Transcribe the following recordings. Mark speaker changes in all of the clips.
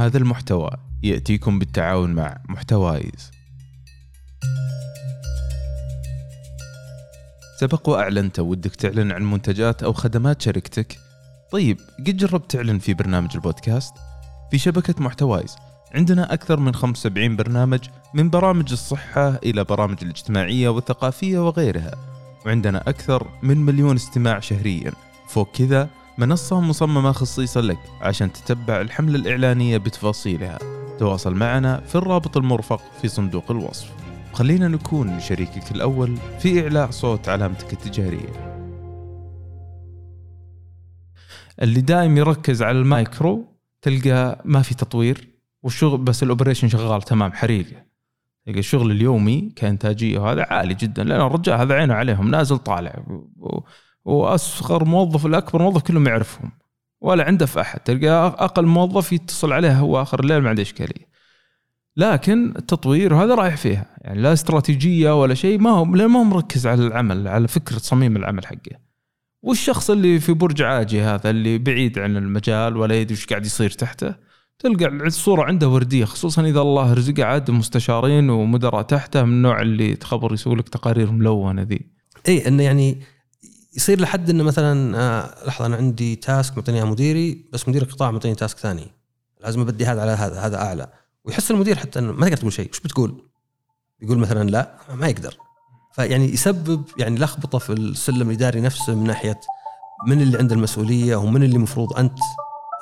Speaker 1: هذا المحتوى يأتيكم بالتعاون مع محتوايز سبق وأعلنت ودك تعلن عن منتجات أو خدمات شركتك؟ طيب قد جربت تعلن في برنامج البودكاست؟ في شبكة محتوايز عندنا أكثر من 75 برنامج من برامج الصحة إلى برامج الاجتماعية والثقافية وغيرها وعندنا أكثر من مليون استماع شهريا فوق كذا منصة مصممة خصيصا لك عشان تتبع الحملة الإعلانية بتفاصيلها. تواصل معنا في الرابط المرفق في صندوق الوصف. خلينا نكون شريكك الأول في إعلاء صوت علامتك التجارية. اللي دائم يركز على المايكرو تلقى ما في تطوير والشغل بس ال operation شغال تمام حريقة. تلقى الشغل اليومي كإنتاجية وهذا عالي جدا لأن الرجال هذا عينه عليهم نازل طالع. وأصغر موظف الاكبر موظف كلهم يعرفهم ولا عنده في أحد. تلقى أقل موظف يتصل عليه هو آخر الليل ما عنده إشكالية. لكن التطوير هذا رايح فيها. يعني لا استراتيجية ولا شيء ما هو ما هو مركز على العمل على فكرة صميم العمل حقه. والشخص اللي في برج عاجي هذا اللي بعيد عن المجال ولا يدري إيش قاعد يصير تحته تلقى الصورة عنده وردية خصوصا إذا الله رزقه عاد مستشارين ومدراء تحته من النوع اللي تخبر يسوي لك تقارير ملونة ذي.
Speaker 2: إي إنه يعني يصير لحد إنه مثلا آه لحظة أنا عندي تاسك معطيني مديري بس مدير القطاع معطيني تاسك ثاني. لازم أبدي هذا على هذا هذا أعلى. ويحس المدير حتى إنه ما تقدر تقول شيء. وش بتقول؟ يقول مثلا لا ما يقدر. فيعني يسبب يعني لخبطة في السلم الإداري نفسه من ناحية من اللي عنده المسؤولية ومن اللي المفروض أنت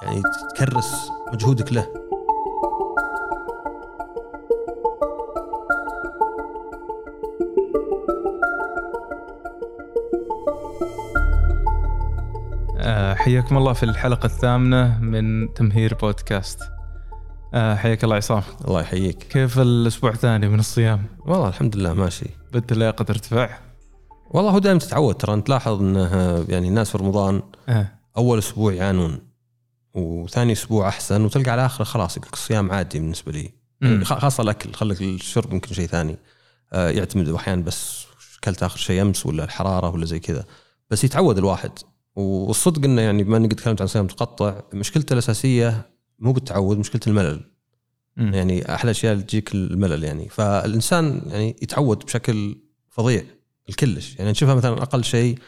Speaker 2: يعني تكرس مجهودك له.
Speaker 1: حياكم الله في الحلقة الثامنة من تمهير بودكاست. آه، حياك الله عصام.
Speaker 2: الله يحييك.
Speaker 1: كيف الأسبوع الثاني من الصيام؟
Speaker 2: والله الحمد لله ماشي.
Speaker 1: بدت لياقة ارتفاع
Speaker 2: والله هو دائما تتعود ترى أنت تلاحظ إنه يعني الناس في رمضان
Speaker 1: آه.
Speaker 2: أول أسبوع يعانون وثاني أسبوع أحسن وتلقى على اخره خلاص الصيام عادي بالنسبة لي. يعني خاصة الأكل خلك الشرب يمكن شيء ثاني. آه، يعتمد أحيانا بس أكلت آخر شيء أمس ولا الحرارة ولا زي كذا. بس يتعود الواحد. والصدق إنه يعني بما إني قد تكلمت عن صيام متقطع مشكلته الأساسية مو بالتعود مشكلته الملل.
Speaker 1: مم.
Speaker 2: يعني أحلى اشياء اللي تجيك الملل يعني. فالإنسان يعني يتعود بشكل فظيع الكلش. يعني نشوفها مثلا أقل شيء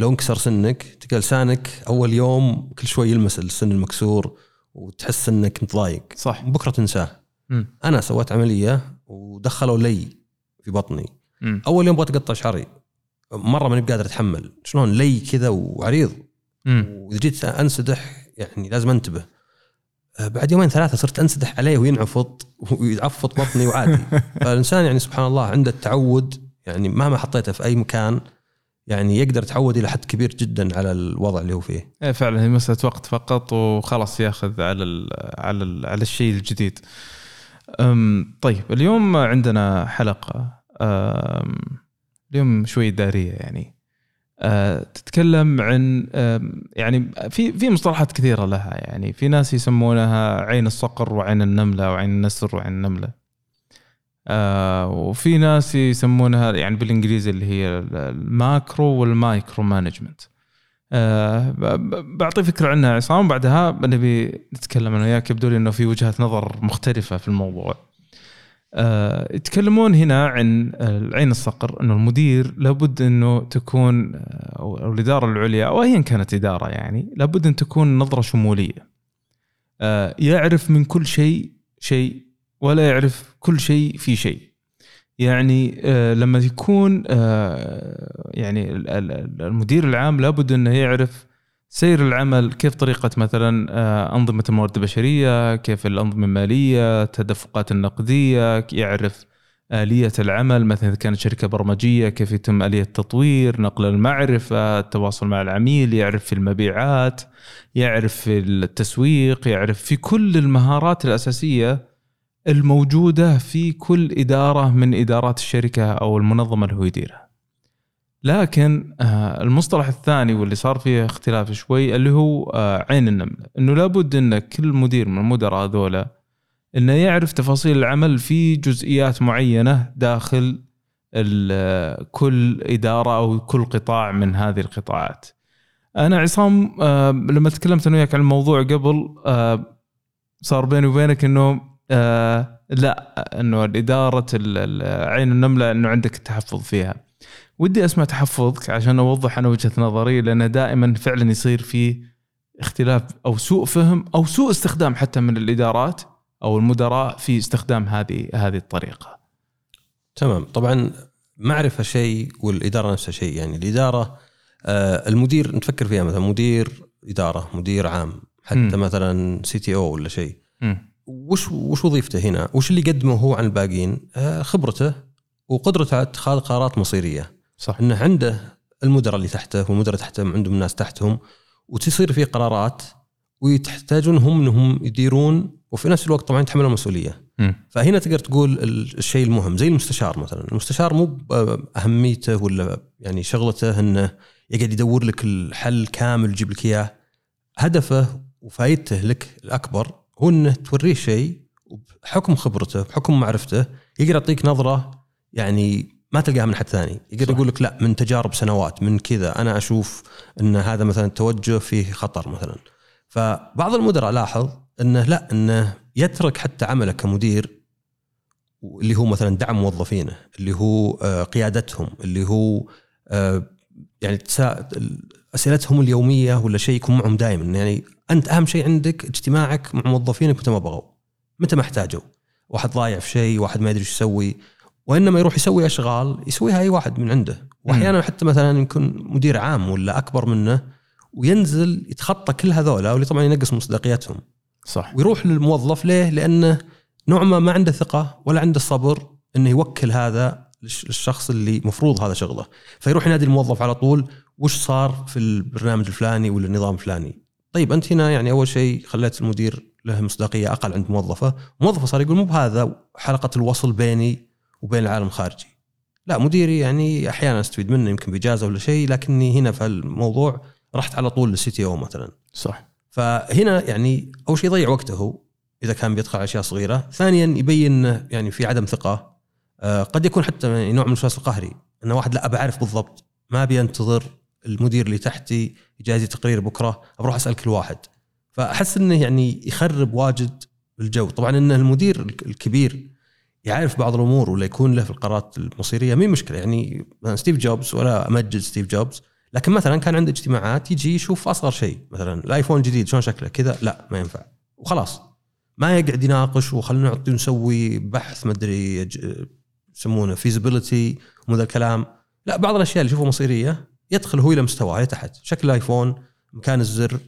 Speaker 2: لو انكسر سنك تلقى لسانك أول يوم كل شوي يلمس السن المكسور وتحس إنك متضايق.
Speaker 1: صح.
Speaker 2: بكرة تنساه.
Speaker 1: مم.
Speaker 2: أنا سويت عملية ودخلوا لي في بطني.
Speaker 1: مم.
Speaker 2: أول يوم بغيت أقطع شعري. مرة ماني بقادر أتحمل. شلون؟ لي كذا وعريض. وإذا جيت أنسدح يعني لازم أنتبه. آه، بعد يومين ثلاثة صرت أنسدح عليه وينعفض ويعفط بطني وعادي. فالإنسان يعني سبحان الله عنده التعود يعني مهما حطيته في أي مكان يعني يقدر يتعود إلى حد كبير جدا على الوضع اللي هو فيه.
Speaker 1: إيه فعلا هي مسألة وقت فقط وخلاص ياخذ على ال على ال على الشيء الجديد. أم طيب اليوم عندنا حلقة. أم اليوم شوي إدارية يعني أه تتكلم عن يعني في في مصطلحات كثيرة لها يعني في ناس يسمونها عين الصقر وعين النملة وعين النسر وعين النملة. آه وفي ناس يسمونها يعني بالإنجليزي اللي هي ال macro وال micro management. آه بعطي فكرة عنها عصام بعدها نبي نتكلم أنا وياك يبدو لي إنه في وجهات نظر مختلفة في الموضوع. آه يتكلمون هنا عن العين الصقر إنه المدير لابد إنه تكون آه، أو الإدارة العليا أو ايا كانت إدارة يعني لابد إن تكون نظرة شمولية. آه يعرف من كل شيء شيء ولا يعرف كل شيء في شيء. يعني لما يكون يعني ال- ال- المدير العام لابد إنه يعرف سير العمل كيف طريقة مثلا آه، أنظمة الموارد البشرية كيف الأنظمة المالية التدفقات النقدية يعرف آلية العمل مثلا إذا كانت شركة برمجية كيف يتم آلية التطوير نقل المعرفة التواصل مع العميل يعرف في المبيعات يعرف في التسويق يعرف في كل المهارات الأساسية الموجودة في كل إدارة من إدارات الشركة أو المنظمة اللي هو يديرها. لكن آه، المصطلح الثاني واللي صار فيه اختلاف شوي اللي هو آه، عين النملة إنه لابد إن كل مدير من المدراء هذولا إنه يعرف تفاصيل العمل في جزئيات معينة داخل ال- كل إدارة أو كل قطاع من هذه القطاعات. أنا عصام آه، لما تكلمت أنا وياك عن الموضوع قبل آه، صار بيني وبينك إنه آه لا إنه ال- عين النملة إنه عندك التحفظ فيها. ودي أسمع تحفظك عشان أوضح أنا وجهة نظري لأن دائما فعلا يصير في اختلاف أو سوء فهم أو سوء استخدام حتى من الإدارات أو المدراء في استخدام هذه هذه الطريقة.
Speaker 2: تمام طبعا معرفة شيء والإدارة نفسها شيء يعني الإدارة آه المدير نفكر فيها مثلا مدير إدارة مدير عام حتى
Speaker 1: مم.
Speaker 2: مثلا سي تي أو ولا شيء. وش وش وظيفته هنا؟ وش اللي يقدمه هو عن الباقيين؟ آه خبرته وقدرته على اتخاذ قرارات مصيرية
Speaker 1: صح
Speaker 2: إنه عنده المدراء اللي تحته والمدراء تحتهم عندهم ناس تحتهم وتصير في قرارات ويحتاجون هم إنهم يديرون وفي نفس الوقت طبعا يتحملون المسؤوليه. فهنا تقدر تقول ال- الشيء المهم زي المستشار مثلا، المستشار مو باهميته ولا يعني شغلته إنه يقعد يدور لك الحل كامل يجيب لك إياه. هدفه وفائدته لك الأكبر هو إنه توريه شيء وبحكم خبرته بحكم معرفته يقدر يعطيك نظرة يعني ما تلقاها من حد ثاني، يقدر. يقول لك لا من تجارب سنوات من كذا أنا أشوف إن هذا مثلا التوجه فيه خطر مثلا. فبعض المدراء لاحظ إنه لا إنه يترك حتى عمله كمدير اللي هو مثلا دعم موظفينه اللي هو آه، قيادتهم اللي هو آه، يعني. أسئلتهم اليومية ولا شيء يكون معهم دائما يعني أنت أهم شيء عندك اجتماعك مع موظفينك متى ما بغوا متى ما احتاجوا واحد ضايع في شيء واحد ما يدري إيش يسوي وإنما يروح يسوي أشغال يسويها أي واحد من عنده. وأحيانا حتى مثلا يكون مدير عام ولا أكبر منه وينزل يتخطى كل هذولا واللي طبعا ينقص مصداقيتهم.
Speaker 1: صح.
Speaker 2: ويروح للموظف ليه؟ لأنه نوع ما ما عنده ثقة ولا عنده الصبر إنه يوكل هذا للش- للشخص اللي مفروض هذا شغله، فيروح ينادي الموظف على طول وش صار في البرنامج الفلاني ولا النظام الفلاني. طيب أنت هنا يعني أول شيء خليت المدير له مصداقية أقل عند موظفه، موظفه صار يقول مو بهذا حلقة الوصل بيني وبين العالم الخارجي. لا مديري يعني أحيانا أستفيد منه يمكن بإجازة ولا شيء لكني هنا في الموضوع رحت على طول للسي تي أو مثلا.
Speaker 1: صح.
Speaker 2: فهنا يعني أول شيء يضيع وقته إذا كان بيدخل على أشياء صغيرة، ثانيا يبين يعني في عدم ثقة. آه، قد يكون حتى يعني نوع من الوسواس القهري انه واحد لا ابى أعرف بالضبط ما أبي أنتظر المدير اللي تحتي يجهز لي تقرير بكرة بروح أسأل كل واحد. فأحس إنه يعني يخرب واجد الجو. طبعا إن المدير الكبير يعرف بعض الأمور ولا يكون له في القرارات المصيرية مين مشكلة. يعني ستيف جوبز ولا أمجد ستيف جوبز لكن مثلا كان عنده اجتماعات يجي يشوف أصغر شيء مثلا الآيفون الجديد شلون شكله؟ كذا لا ما ينفع. وخلاص. ما يقعد يناقش وخلينا نعطي نسوي بحث ما أدري يسمونه feasibility ومن ذا الكلام. لا بعض الأشياء اللي يشوفها مصيرية يدخل هو إلى مستواه تحت شكل الآيفون مكان الزر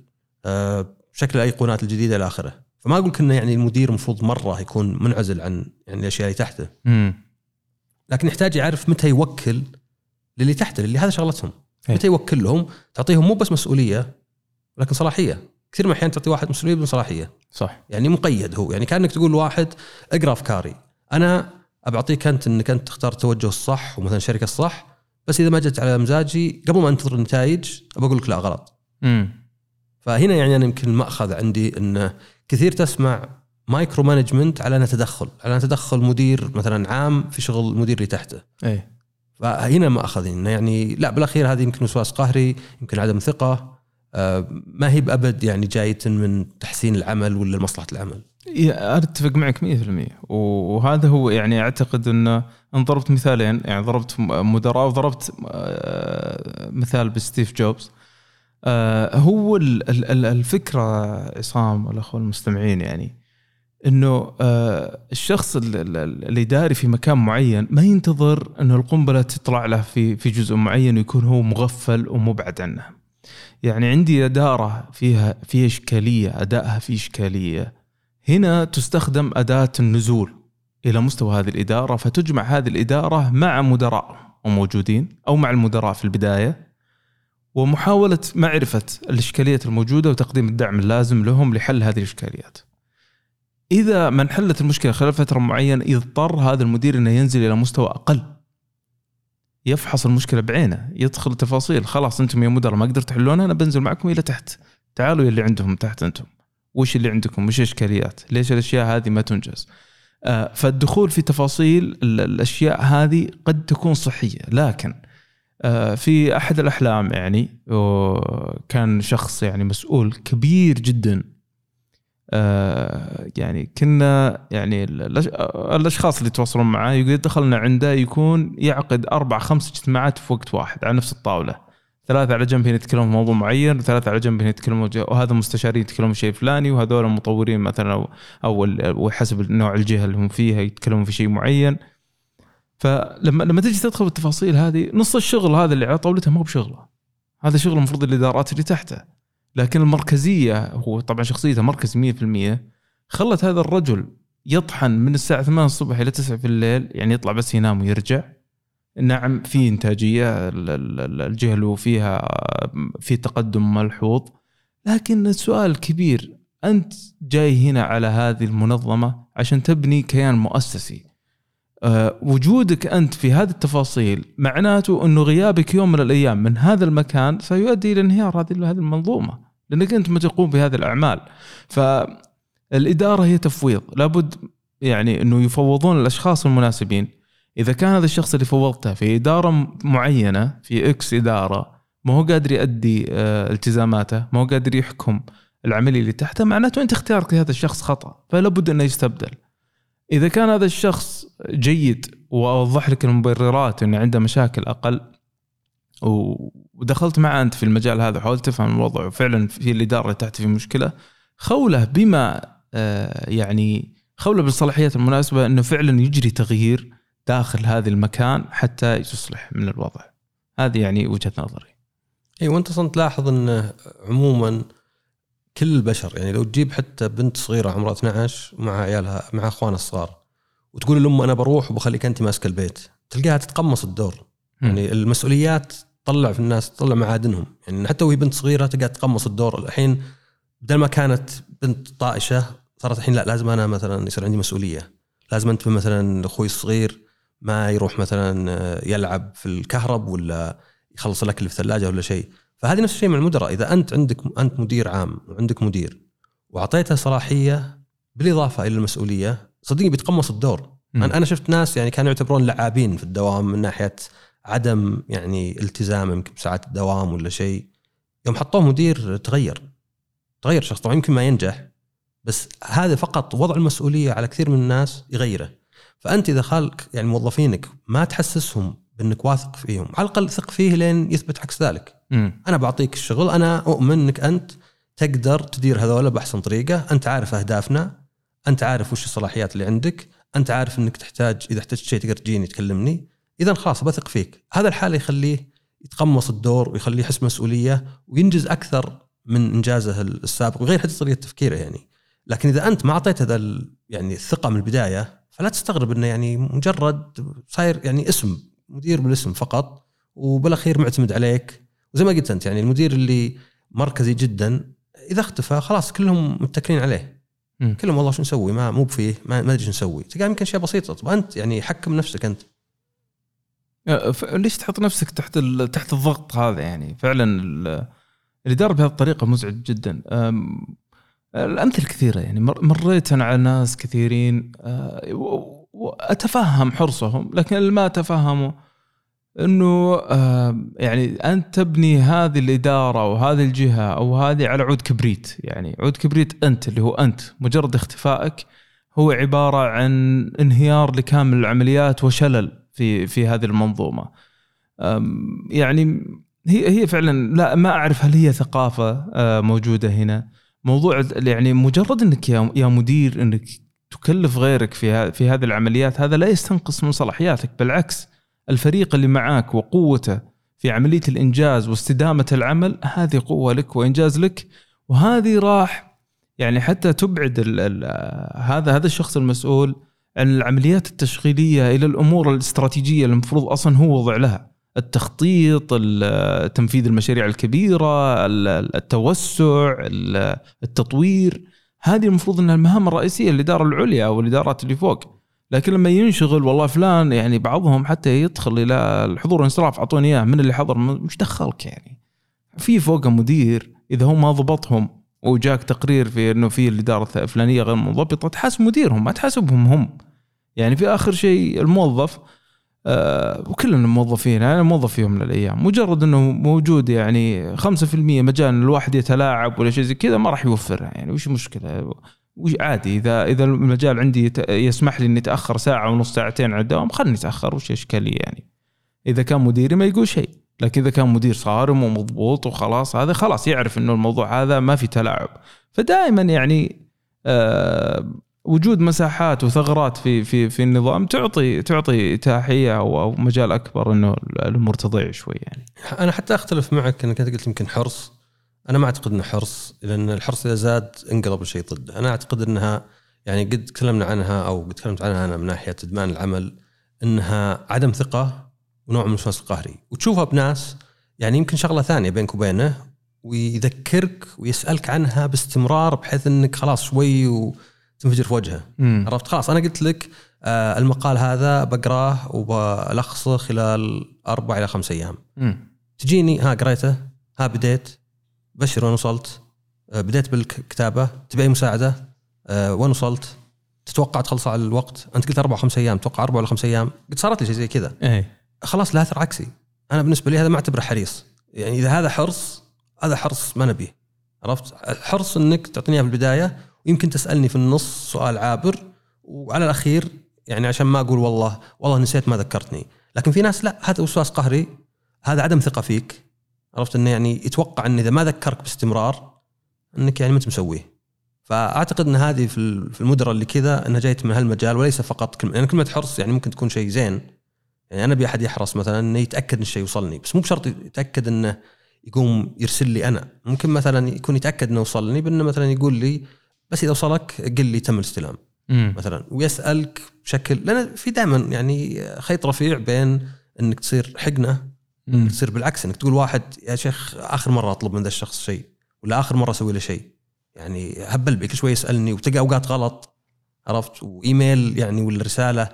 Speaker 2: آه، شكل الأيقونات الجديدة إلى آخره. فما أقول لك إنه يعني المدير المفروض مرة يكون منعزل عن يعني الأشياء اللي تحته.
Speaker 1: مم.
Speaker 2: لكن يحتاج يعرف متى يوكل للي تحته اللي هذا شغلتهم.
Speaker 1: إيه.
Speaker 2: متى يوكل لهم؟ تعطيهم مو بس مسؤولية ولكن صلاحية. كثير من الأحيان تعطي واحد مسؤولية بدون صلاحية.
Speaker 1: صح.
Speaker 2: يعني مقيد هو. يعني كأنك تقول لواحد اقرأ أفكاري. أنا ابى اعطيك أنت إنك أنت تختار التوجه الصح ومثلا الشركة الصح بس إذا ما جت على مزاجي قبل ما أنتظر النتائج أقول لك لا غلط.
Speaker 1: مم.
Speaker 2: فهنا يعني أنا يمكن المأخذ عندي إنه كثير تسمع micro management على انه تدخل على انه تدخل مدير مثلا عام في شغل المدير اللي تحته.
Speaker 1: إيه
Speaker 2: فهنا ما اخذ انه يعني لا بالأخير هذه يمكن وسواس قهري يمكن عدم ثقة آه، ما هي بأبد يعني جاية من تحسين العمل ولا مصلحة العمل.
Speaker 1: أتفق معك 100% وهذا هو يعني أعتقد إنه أنا ضربت مثالين يعني ضربت مدراء وضربت آه، مثال بستيف جوبز. هو ال- ال- الفكرة عصام والأخوة المستمعين يعني إنه آه، الشخص ال- ال- ال- اللي داري في مكان معين ما ينتظر إنه القنبلة تطلع له في في جزء معين ويكون هو مغفل ومبعد عنه. يعني عندي أدارة فيها في إشكالية أدائها في إشكالية هنا تستخدم أداة النزول إلى مستوى هذه الإدارة فتجمع هذه الإدارة مع مدراء موجودين أو مع المدراء في البداية ومحاولة معرفة الإشكاليات الموجودة وتقديم الدعم اللازم لهم لحل هذه الإشكاليات. إذا ما انحلت المشكلة خلال فترة معينة يضطر هذا المدير أنه ينزل إلى مستوى أقل. يفحص المشكلة بعينه يدخل تفاصيل خلاص أنتم يا مدراء ما قدرتوا تحلونها أنا بنزل معكم إلى تحت. تعالوا يا اللي عندهم تحت أنتم. وش اللي عندكم؟ وش الإشكاليات؟ ليش الأشياء هذه ما تنجز؟ آه، فالدخول في تفاصيل ال- الأشياء هذه قد تكون صحية لكن في أحد الأحلام يعني كان شخص يعني مسؤول كبير جدا. آه يعني كنا يعني الأشخاص اللي يتواصلون معاه يقول دخلنا عنده يكون يعقد أربع خمس اجتماعات في وقت واحد على نفس الطاولة. ثلاثة على جنب هنا يتكلمون في موضوع معين وثلاثة على جنب هنا يتكلمون وهذا مستشارين يتكلمون شيء فلاني وهذول مطورين مثلا أو أو وحسب نوع الجهة اللي هم فيها يتكلمون في شيء معين. فلما لما تجي تدخل بالتفاصيل هذه نص الشغل هذا اللي على طاولته ما هو بشغله. هذا شغل المفروض الإدارات اللي تحته. لكن المركزية هو طبعا شخصيته مركز 100% خلت هذا الرجل يطحن من الساعة 8 الصبح إلى 9 في الليل يعني يطلع بس ينام ويرجع. نعم في إنتاجية ال- ال- ال- الجهه اللي فيها في تقدم ملحوظ. لكن السؤال الكبير أنت جاي هنا على هذه المنظمة عشان تبني كيان مؤسسي. وجودك أنت في هذه التفاصيل معناته أنه غيابك يوم من الأيام من هذا المكان سيؤدي إلى انهيار هذه هذه المنظومة لأنك أنت ما تقوم بهذه الأعمال. فالإدارة هي تفويض. لابد يعني أنه يفوضون الأشخاص المناسبين. إذا كان هذا الشخص اللي فوضته في إدارة معينة في إكس إدارة ما هو قادر يؤدي آه، التزاماته ما هو قادر يحكم العملية اللي تحته معناته أنت اختيارك لهذا الشخص خطأ. فلا بد أنه يستبدل. إذا كان هذا الشخص جيد وأوضح لك المبررات إنه عنده مشاكل أقل ودخلت معه أنت في المجال هذا وحاولت تفهم الوضع وفعلا في الإدارة اللي تحت في مشكلة خوله بما آه، يعني خوله بالصلاحيات المناسبة إنه فعلا يجري تغيير داخل هذا المكان حتى يصلح من الوضع. هذه يعني وجهة نظري.
Speaker 2: اي وأنت أصلا تلاحظ إنه عموما كل البشر يعني لو تجيب حتى بنت صغيرة عمرها 12 مع عيالها مع اخوانها الصغار وتقول لام أنا بروح وبخليك انت ماسكة البيت تلقاها تتقمص الدور. يعني المسؤوليات تطلع في الناس تطلع معادنهم. يعني حتى وهي بنت صغيرة تلقاها تقمص الدور. الحين بدل ما كانت بنت طائشة صارت الحين لا لازم أنا مثلا يصير عندي مسؤولية. لازم انت مثلا أخوي الصغير ما يروح مثلا يلعب في الكهرب ولا يخلص الأكل في الثلاجة ولا شيء. فهذه نفس الشيء مع المدراء. إذا أنت عندك أنت مدير عام وعندك مدير وأعطيته صلاحية بالإضافة إلى المسؤولية صدقني بيتقمص الدور. أنا أنا شفت ناس يعني كانوا يعتبرون لعابين في الدوام من ناحية عدم يعني التزام يمكن بساعات الدوام ولا شيء. يوم حطوه مدير تغير تغير شخص. طبعا يمكن ما ينجح بس هذا فقط وضع المسؤولية على كثير من الناس يغيره. فأنت إذا خالك يعني موظفينك ما تحسسهم بأنك واثق فيهم على الأقل ثق فيه لين يثبت عكس ذلك. أنا بعطيك الشغل أنا أؤمن إنك أنت تقدر تدير هذول بأحسن طريقة. أنت عارف أهدافنا أنت عارف وش الصلاحيات اللي عندك أنت عارف إنك تحتاج إذا احتجت شيء تقدر تجيني تكلمني. إذا خلاص بثق فيك. هذا الحال يخليه يتقمص الدور ويخليه يحس مسؤولية وينجز أكثر من إنجازه السابق وغير حتى طريقة تفكيره يعني. لكن إذا أنت ما أعطيت هذا يعني الثقة من البداية فلا تستغرب إنه يعني مجرد صاير يعني اسم مدير بالاسم فقط وبالأخير معتمد عليك. وزي ما قلت أنت يعني المدير اللي مركزي جدا إذا اختفى خلاص كلهم متكلين عليه.
Speaker 1: مم.
Speaker 2: كلهم والله شو نسوي؟ ما مو بفيه ما, ما أدري شو نسوي. تلقى يمكن اشياء بسيطه طب أنت يعني حكم نفسك أنت.
Speaker 1: أه، ليش تحط نفسك تحت تحت الضغط هذا يعني؟ فعلا ال- الاداره بهذه الطريقة مزعج جدا. الأمثلة كثيرة يعني. مر- مريت أنا على ناس كثيرين أه، وأتفهم حرصهم لكن اللي ما اتفهمه إنه أه، يعني انت تبني هذه الإدارة وهذه الجهة أو هذه على عود كبريت. يعني عود كبريت أنت اللي هو أنت. مجرد اختفائك هو عبارة عن انهيار لكامل العمليات وشلل في في هذه المنظومة. يعني هي هي فعلا لا ما أعرف هل هي ثقافة آه، موجودة هنا. موضوع يعني مجرد إنك يا مدير إنك تكلف غيرك في في هذه العمليات هذا لا يستنقص من صلاحياتك. بالعكس الفريق اللي معاك وقوته في عملية الإنجاز واستدامة العمل هذه قوة لك وإنجاز لك. وهذه راح يعني حتى تبعد ال ال هذا هذا الشخص المسؤول عن العمليات التشغيلية إلى الأمور الاستراتيجية اللي المفروض أصلا هو وضع لها. التخطيط ال- تنفيذ المشاريع الكبيرة ال- التوسع ال- التطوير. هذه المفروض إنها المهام الرئيسية للإدارة العليا أو الادارات اللي فوق. لكن لما ينشغل والله فلان يعني بعضهم حتى يدخل إلى الحضور والانصراف أعطوني إياه من اللي حضر مش دخلك يعني. في فوقه مدير إذا هو ما ضبطهم وجاك تقرير في إنه في الإدارة الفلانية غير منضبطة تحاسب مديرهم ما تحاسبهم هم. يعني في آخر شيء الموظف آه وكلنا موظفين أنا موظف في يوم من الأيام مجرد إنه موجود يعني 5% مجال الواحد يتلاعب ولا شيء زي كذا ما راح يوفرها يعني وش المشكلة عادي إذا إذا المجال عندي يسمح لي إني أتأخر ساعة ونص ساعتين على الدوام خلني أتأخر وش إشكالية يعني؟ إذا كان مديري ما يقول شيء لكن إذا كان مدير صارم ومضبوط وخلاص هذا خلاص يعرف إنه الموضوع هذا ما في تلاعب. فدائما يعني آه وجود مساحات وثغرات في في في النظام تعطي تعطي اتاحيه أو مجال أكبر إنه الأمور تضيع شوي يعني.
Speaker 2: أنا حتى أختلف معك انك انت قلت يمكن حرص. أنا ما أعتقد انه حرص لأن الحرص إذا زاد انقلب الشيء ضده. أنا أعتقد إنها يعني قد تكلمنا عنها أو قد تكلمت عنها أنا من ناحية إدمان العمل إنها عدم ثقة ونوع من الوسواس القهري. وتشوفها بناس يعني يمكن شغلة ثانية بينك وبينه ويذكرك ويسألك عنها باستمرار بحيث إنك خلاص شوي وتنفجر في وجهه. عرفت؟ خلاص أنا قلت لك آه، المقال هذا بقراه وبلخصه خلال أربع إلى خمس أيام.
Speaker 1: مم.
Speaker 2: تجيني ها قريته؟ ها بديت؟ بشر وين وصلت آه، بديت بالكتابة تبي اي مساعدة. آه، وين وصلت تتوقع تخلص على الوقت. أنت قلت أربع أو خمس أيام. توقع أربع ولا خمس أيام؟ قد صارت لي شيء زي كذا.
Speaker 1: إيه.
Speaker 2: خلاص لا أثر عكسي. أنا بالنسبة لي هذا ما أعتبره حريص. يعني إذا هذا حرص هذا حرص ما نبيه. عرفت؟ الحرص إنك تعطيني في البداية ويمكن تسألني في النص سؤال عابر وعلى الأخير يعني عشان ما أقول والله والله نسيت ما ذكرتني. لكن في ناس لا هذا وسواس قهري. هذا عدم ثقة فيك. عرفت إنه يعني يتوقع إن إذا ما ذكرك باستمرار إنك يعني ما أنت مسويه. فأعتقد إن هذه في ال- في المدراء اللي كذا إنها جايت من هالمجال وليس فقط كلمة يعني كلمة حرص يعني ممكن تكون شيء زين. يعني أنا ابي احد يحرص مثلا إنه يتأكد إن الشيء يوصلني بس مو بشرط يتأكد إنه يقوم يرسل لي أنا. ممكن مثلا يكون يتأكد إنه وصلني بأنه مثلا يقول لي بس إذا وصلك قل لي تم الاستلام.
Speaker 1: مم.
Speaker 2: مثلا ويسألك بشكل لأن في دائما يعني خيط رفيع بين إنك تصير حقنة
Speaker 1: مم.
Speaker 2: تصير بالعكس إنك تقول واحد يا شيخ آخر مرة أطلب من ذا الشخص شيء ولا آخر مرة أسوي له شيء. يعني هبل بي كل شوي يسألني وتلقى أوقات غلط عرفت؟ وإيميل يعني ولا رساله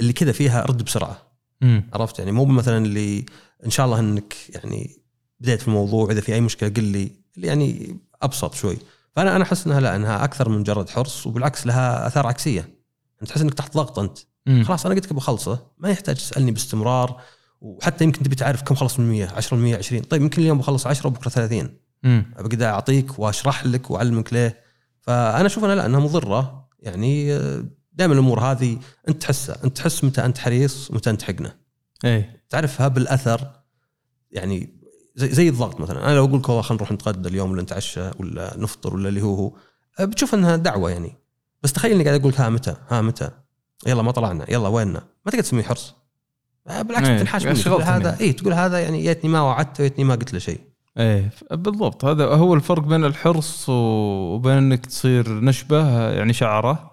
Speaker 2: اللي كذا فيها رد بسرعة.
Speaker 1: مم.
Speaker 2: عرفت؟ يعني مو مثلا اللي إن شاء الله إنك يعني بديت في الموضوع إذا في أي مشكلة قل لي اللي يعني أبسط شوي. فأنا أنا أحس إنها لا إنها أكثر من مجرد حرص وبالعكس لها آثار عكسية. أنت تحس إنك تحت ضغط أنت.
Speaker 1: مم.
Speaker 2: خلاص أنا قلت لك بخلصه ما يحتاج تسألني باستمرار. وحتى يمكن تبي تعرف كم خلص من 100 10% 20 طيب يمكن اليوم بخلص 10 وبكرة 30
Speaker 1: مم.
Speaker 2: بقدر أعطيك وأشرح لك وأعلمك ليه. فأنا أشوف انها لا أنها مضرة. يعني دائما الأمور هذه أنت تحسها أنت تحس متى أنت حريص ومتى أنت حقنة.
Speaker 1: إيه.
Speaker 2: تعرفها بالأثر. يعني زي, زي الضغط مثلا. أنا لو أقول لك والله خلينا نروح نتغدى اليوم ولا نتعشى ولا نفطر ولا اللي هو هو بتشوف أنها دعوة يعني. بس تخيل إني قاعد أقول لك ها متى ها متى. يلا ما طلعنا يلا ويننا؟ ما تقدر تسميه حرص. آه، بالعكس
Speaker 1: إيه،
Speaker 2: تنحاش مني تقول. هذا اي تقول هذا يعني يتني ما وعدته ويتني ما قلت له شيء.
Speaker 1: إيه بالضبط. هذا هو الفرق بين الحرص وبين إنك تصير نشبه يعني شعره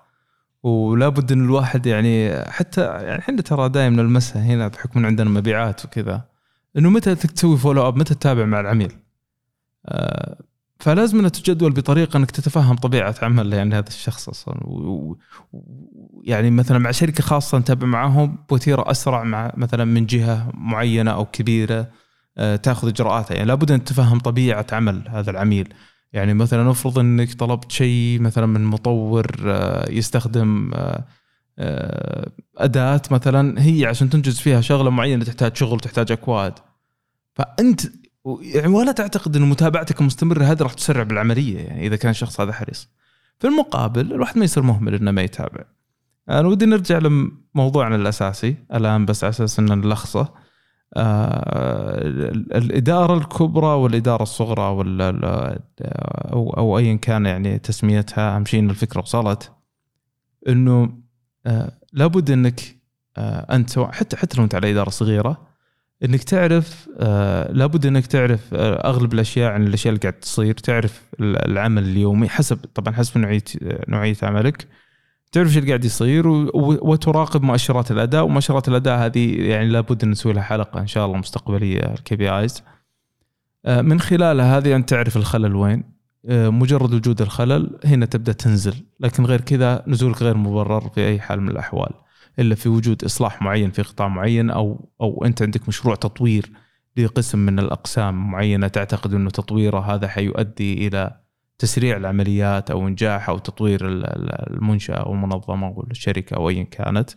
Speaker 1: ولا بد إن الواحد يعني حتى يعني إحنا ترى دائما نلمسها هنا بحكم عندنا مبيعات وكذا إنه متى تسوي follow up متى تتابع مع العميل؟ آه، فلازم انها تجدول بطريقة أنك تتفهم طبيعة عمل يعني هذا الشخص أصلا. و- و- و- يعني مثلا مع شركة خاصة نتابع معاهم بوتيرة أسرع مع مثلا من جهة معينة أو كبيرة آه، تأخذ إجراءاتها. يعني لابد أن تفهم طبيعة عمل هذا العميل. يعني مثلا افرض أنك طلبت شيء مثلا من مطور آه، يستخدم آه، أداة مثلا هي عشان تنجز فيها شغلة معينة تحتاج شغل تحتاج أكواد. فأنت يعني ولا تعتقد إن متابعتك المستمره هذه راح تسرع بالعملية يعني إذا كان الشخص هذا حريص. في المقابل الواحد ما يصير مهمل إنه ما يتابع. أنا ودي نرجع لموضوعنا الأساسي الآن بس على أساس ان نلخصه. آه، الإدارة الكبرى والإدارة الصغرى ولا أو أو ايا كان يعني تسميتها اهم شيء ان الفكرة وصلت. إنه آه، لابد إنك آه، أنت حتى حتى لو أنت على إدارة صغيرة إنك تعرف آه، لابد إنك تعرف آه، أغلب الأشياء عن الأشياء اللي قاعد تصير. تعرف العمل اليومي حسب طبعا حسب نوعية نوعية عملك. تعرف إيش قاعد يصير وتراقب مؤشرات الأداء. ومؤشرات الأداء هذه يعني لابد إن نسوي لها حلقة إن شاء الله مستقبلية ال KPIs من خلالها هذه أنت تعرف الخلل وين. آه، مجرد وجود الخلل هنا تبدأ تنزل. لكن غير كذا نزولك غير مبرر في أي حال من الأحوال. إلا في وجود إصلاح معين في قطاع معين أو أو أنت عندك مشروع تطوير لقسم من الأقسام معينة تعتقد أنه تطويره هذا حيؤدي إلى تسريع العمليات أو إنجاح أو تطوير ال- ال- المنشأة أو المنظمة أو الشركة أو ايا كانت.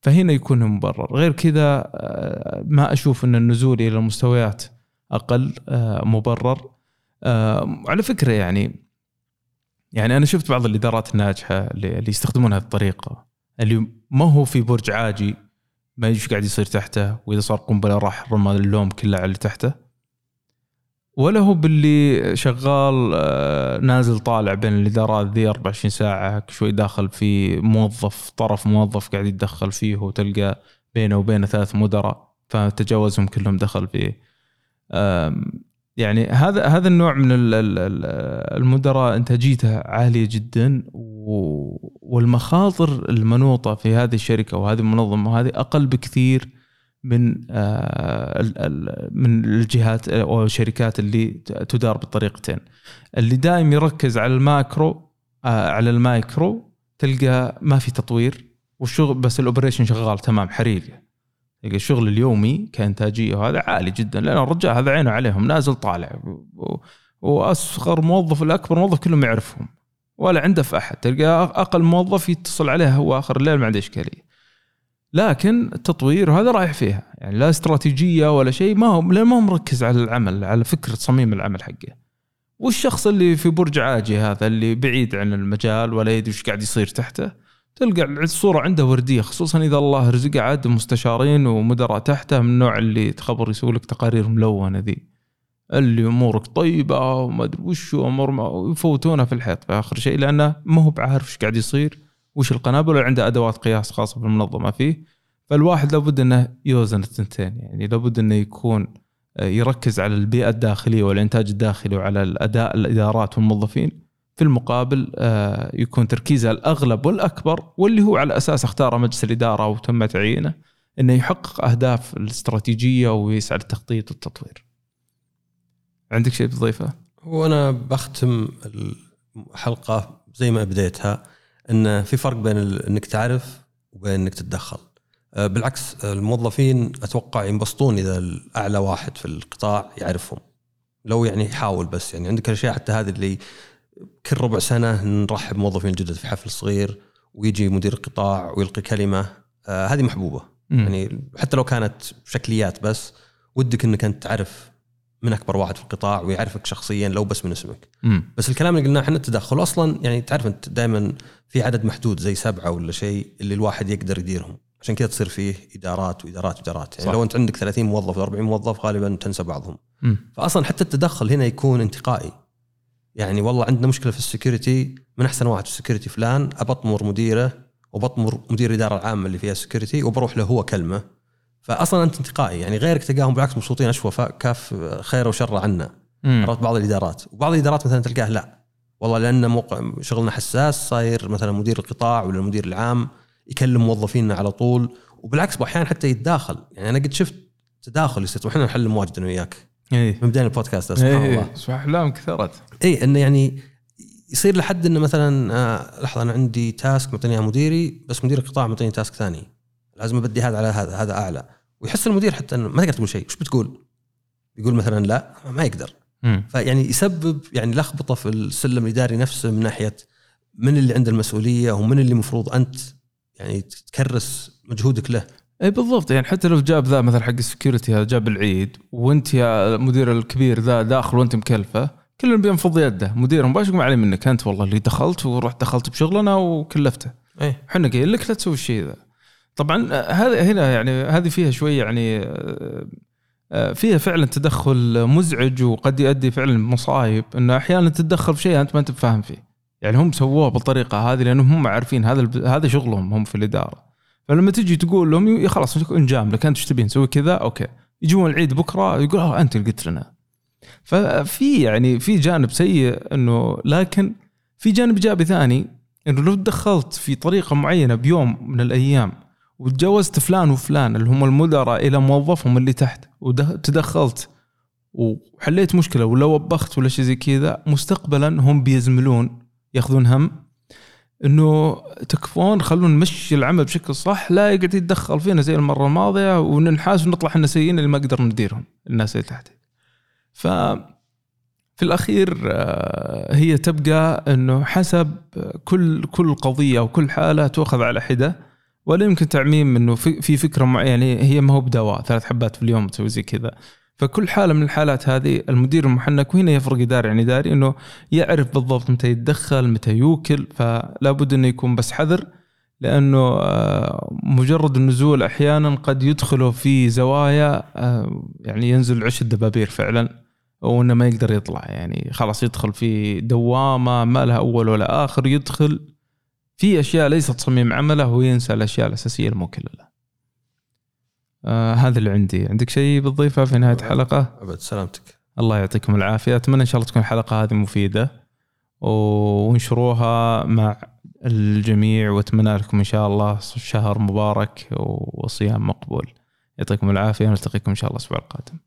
Speaker 1: فهنا يكون مبرر. غير كذا آه، ما أشوف أن النزول إلى مستويات أقل آه، مبرر. آه، على فكرة يعني يعني أنا شفت بعض الإدارات الناجحة اللي يستخدمون هذه الطريقة. اللي ما هو في برج عاجي ما إيش قاعد يصير تحته وإذا صار قنبلة راح رمى اللوم كله على اللي تحته. ولا هو باللي شغال آه، نازل طالع بين الإدارات ذي 24 ساعة شوي داخل في موظف طرف موظف قاعد يتدخل فيه وتلقى بينه وبينه ثلاث مدراء فتجاوزهم كلهم دخل فيه. يعني هذا هذا النوع من المدراء انتاجيته عاليه جدا والمخاطر المنوطة في هذه الشركة وهذه المنظمة وهذه أقل بكثير من آه، من الجهات أو الشركات اللي تدار بالطريقتين. اللي دائم يركز على ال macro آه، على المايكرو تلقى ما في تطوير والشغل بس ال operation شغال تمام حريقه تلقى الشغل اليومي كإنتاجية وهذا عالي جدا. لأن الرجال هذا عينه عليهم نازل طالع. وأصغر موظف الأكبر موظف كلهم يعرفهم ولا عنده في أحد. تلقى أقل موظف يتصل عليه هو آخر الليل ما عنده إشكالية. لكن التطوير وهذا رايح فيها. يعني لا استراتيجية ولا شيء ما هو ما هو مركز على العمل على فكرة تصميم العمل حقه. والشخص اللي في برج عاجي هذا اللي بعيد عن المجال ولا يدري إيش قاعد يصير تحته تلقى الصورة عنده وردية خصوصا إذا الله رزقه عاد مستشارين ومدراء تحته من النوع اللي تخبر يسوي لك تقارير ملونة ذي. اللي أمورك طيبة وما أدري وش أمور يفوتونه في الحيط في آخر شيء لأنه ما هو بعارف إيش قاعد يصير وش القنابل ولا عنده أدوات قياس خاصة في المنظمه فيه. فالواحد لابد إنه يوزن الثنتين يعني لابد إنه يكون آه، يركز على البيئة الداخلية والإنتاج الداخلي وعلى الأداء الإدارات والموظفين. في المقابل آه، يكون تركيزه الأغلب والأكبر واللي هو على أساس اختاره مجلس الإدارة وتم تعيينه إنه يحقق أهداف الاستراتيجية ويسعى للتخطيط والتطوير. عندك شيء تضيفه؟
Speaker 2: وأنا بختم الحلقة زي ما بديتها إن في فرق بين إنك تعرف وبين إنك تتدخل آه، بالعكس الموظفين أتوقع ينبسطون إذا الأعلى واحد في القطاع يعرفهم لو يعني يحاول بس يعني عندك الاشياء حتى هذه اللي كل ربع سنة نرحب موظفين جدد في حفل صغير ويجي مدير القطاع ويلقي كلمة آه هذه محبوبة م. يعني حتى لو كانت شكليات بس ودك إنك أنت تعرف من أكبر واحد في القطاع ويعرفك شخصيا لو بس من اسمك
Speaker 1: مم.
Speaker 2: بس الكلام اللي قلناه إحنا التدخل أصلا يعني تعرف أنت دائما في عدد محدود زي سبعة ولا شيء اللي الواحد يقدر يديرهم عشان كذا تصير فيه إدارات وإدارات وإدارات يعني صح. لو أنت عندك 30 موظف و 40 موظف غالبا تنسى بعضهم
Speaker 1: مم.
Speaker 2: فاصلا حتى التدخل هنا يكون انتقائي يعني والله عندنا مشكلة في ال security من أحسن واحد في ال security فلان أبطمر مديره وبطمر مدير الإدارة العامة اللي فيها ال security وبروح له هو كلمة. فاصلا أنت انتقائي يعني غيرك تلقاهم بالعكس مبسوطين اشوى كاف خير وشر عنا عرفت؟ بعض الإدارات. وبعض الإدارات مثلا تلقاه لا. والله لأن موقع شغلنا حساس صاير مثلا مدير القطاع ولا المدير العام يكلم موظفينا على طول. وبالعكس باحيان حتى يتداخل. يعني أنا قد شفت تداخل يصير. وإحنا نحل واجد أنا وياك.
Speaker 1: إيه.
Speaker 2: من بداية البودكاست سبحان
Speaker 1: إيه. الله. أحلام كثرت.
Speaker 2: اي إنه يعني يصير لحد إنه مثلا آه لحظة أنا عندي task معطيني مديري بس مدير القطاع معطيني task ثاني. لازم أبدي هذا على هذا هذا أعلى. ويحس المدير حتى إنه ما تقدر تقول شيء. وش بتقول؟ يقول مثلا لا ما يقدر.
Speaker 1: مم.
Speaker 2: فيعني يسبب يعني لخبطة في السلم الإداري نفسه من ناحية من اللي عنده المسؤولية ومن اللي المفروض أنت يعني تكرس مجهودك له.
Speaker 1: اي بالضبط. يعني حتى لو جاب ذا مثلا حق ال security هذا جاب العيد وأنت يا المدير الكبير ذا داخل وأنت مكلفة كلنا بينفض يده. مدير مباشر ما عليه منك أنت والله اللي دخلت ورحت دخلت بشغلنا وكلفته.
Speaker 2: اي
Speaker 1: إحنا قايلين لك لا تسوي الشيء ذا. طبعا هذا هنا يعني هذه فيها شوي يعني آه، آه، فيها فعلا تدخل مزعج وقد يؤدي فعلا مصايب انه أحيانا تتدخل في شيء أنت ما أنت فاهم فيه. يعني هم سووه بالطريقة هذه لأنهم هم عارفين هذا هذا شغلهم هم في الإدارة. فلما تجي تقول لهم خلاص انجام لك أنت إيش تبين؟ نسوي كذا؟ okay. يجون العيد بكرة يقول آه أنت اللي قلت لنا. ففي يعني في جانب سيء إنه لكن في جانب إيجابي ثاني إنه لو تدخلت في طريقة معينة بيوم من الأيام وتجاوزت فلان وفلان اللي هم المدراء إلى موظفهم اللي تحت وتدخلت وحليت مشكلة ولا وبخت ولا شيء زي كذا مستقبلا هم بيزملون يأخذون هم إنه تكفون خلونا نمشي العمل بشكل صح لا يقعد يتدخل فينا زي المرة الماضية وننحاس ونطلع إحنا سيئين اللي ما قدر نديرهم الناس اللي تحت ف في الأخير آه، هي تبقى إنه حسب كل كل قضية وكل حالة تؤخذ على حدة ولا يمكن تعميم إنه في فكرة معينة هي ما هو بدواء ثلاث حبات في اليوم تسوي زي كذا. فكل حالة من الحالات هذه المدير المحنك وهنا يفرق إداري عن إداري إنه يعرف بالضبط متى يتدخل متى يوكل فلا بد إنه يكون بس حذر لأنه آه، مجرد النزول أحيانا قد يدخلوا في زوايا آه، يعني ينزل عش الدبابير فعلا وانه ما يقدر يطلع يعني خلاص يدخل في دوامة ما لها أول ولا آخر يدخل في أشياء ليست صميم عمله وينسى الأشياء الأساسية الموكلة له. آه هذا اللي عندي، عندك شيء بتضيفه في نهاية الحلقة؟
Speaker 2: أبد سلامتك.
Speaker 1: الله يعطيكم العافية، أتمنى إن شاء الله تكون الحلقة هذه مفيدة وانشروها مع الجميع وأتمنى لكم إن شاء الله شهر مبارك وصيام مقبول. يعطيكم العافية نلتقيكم إن شاء الله الأسبوع القادم.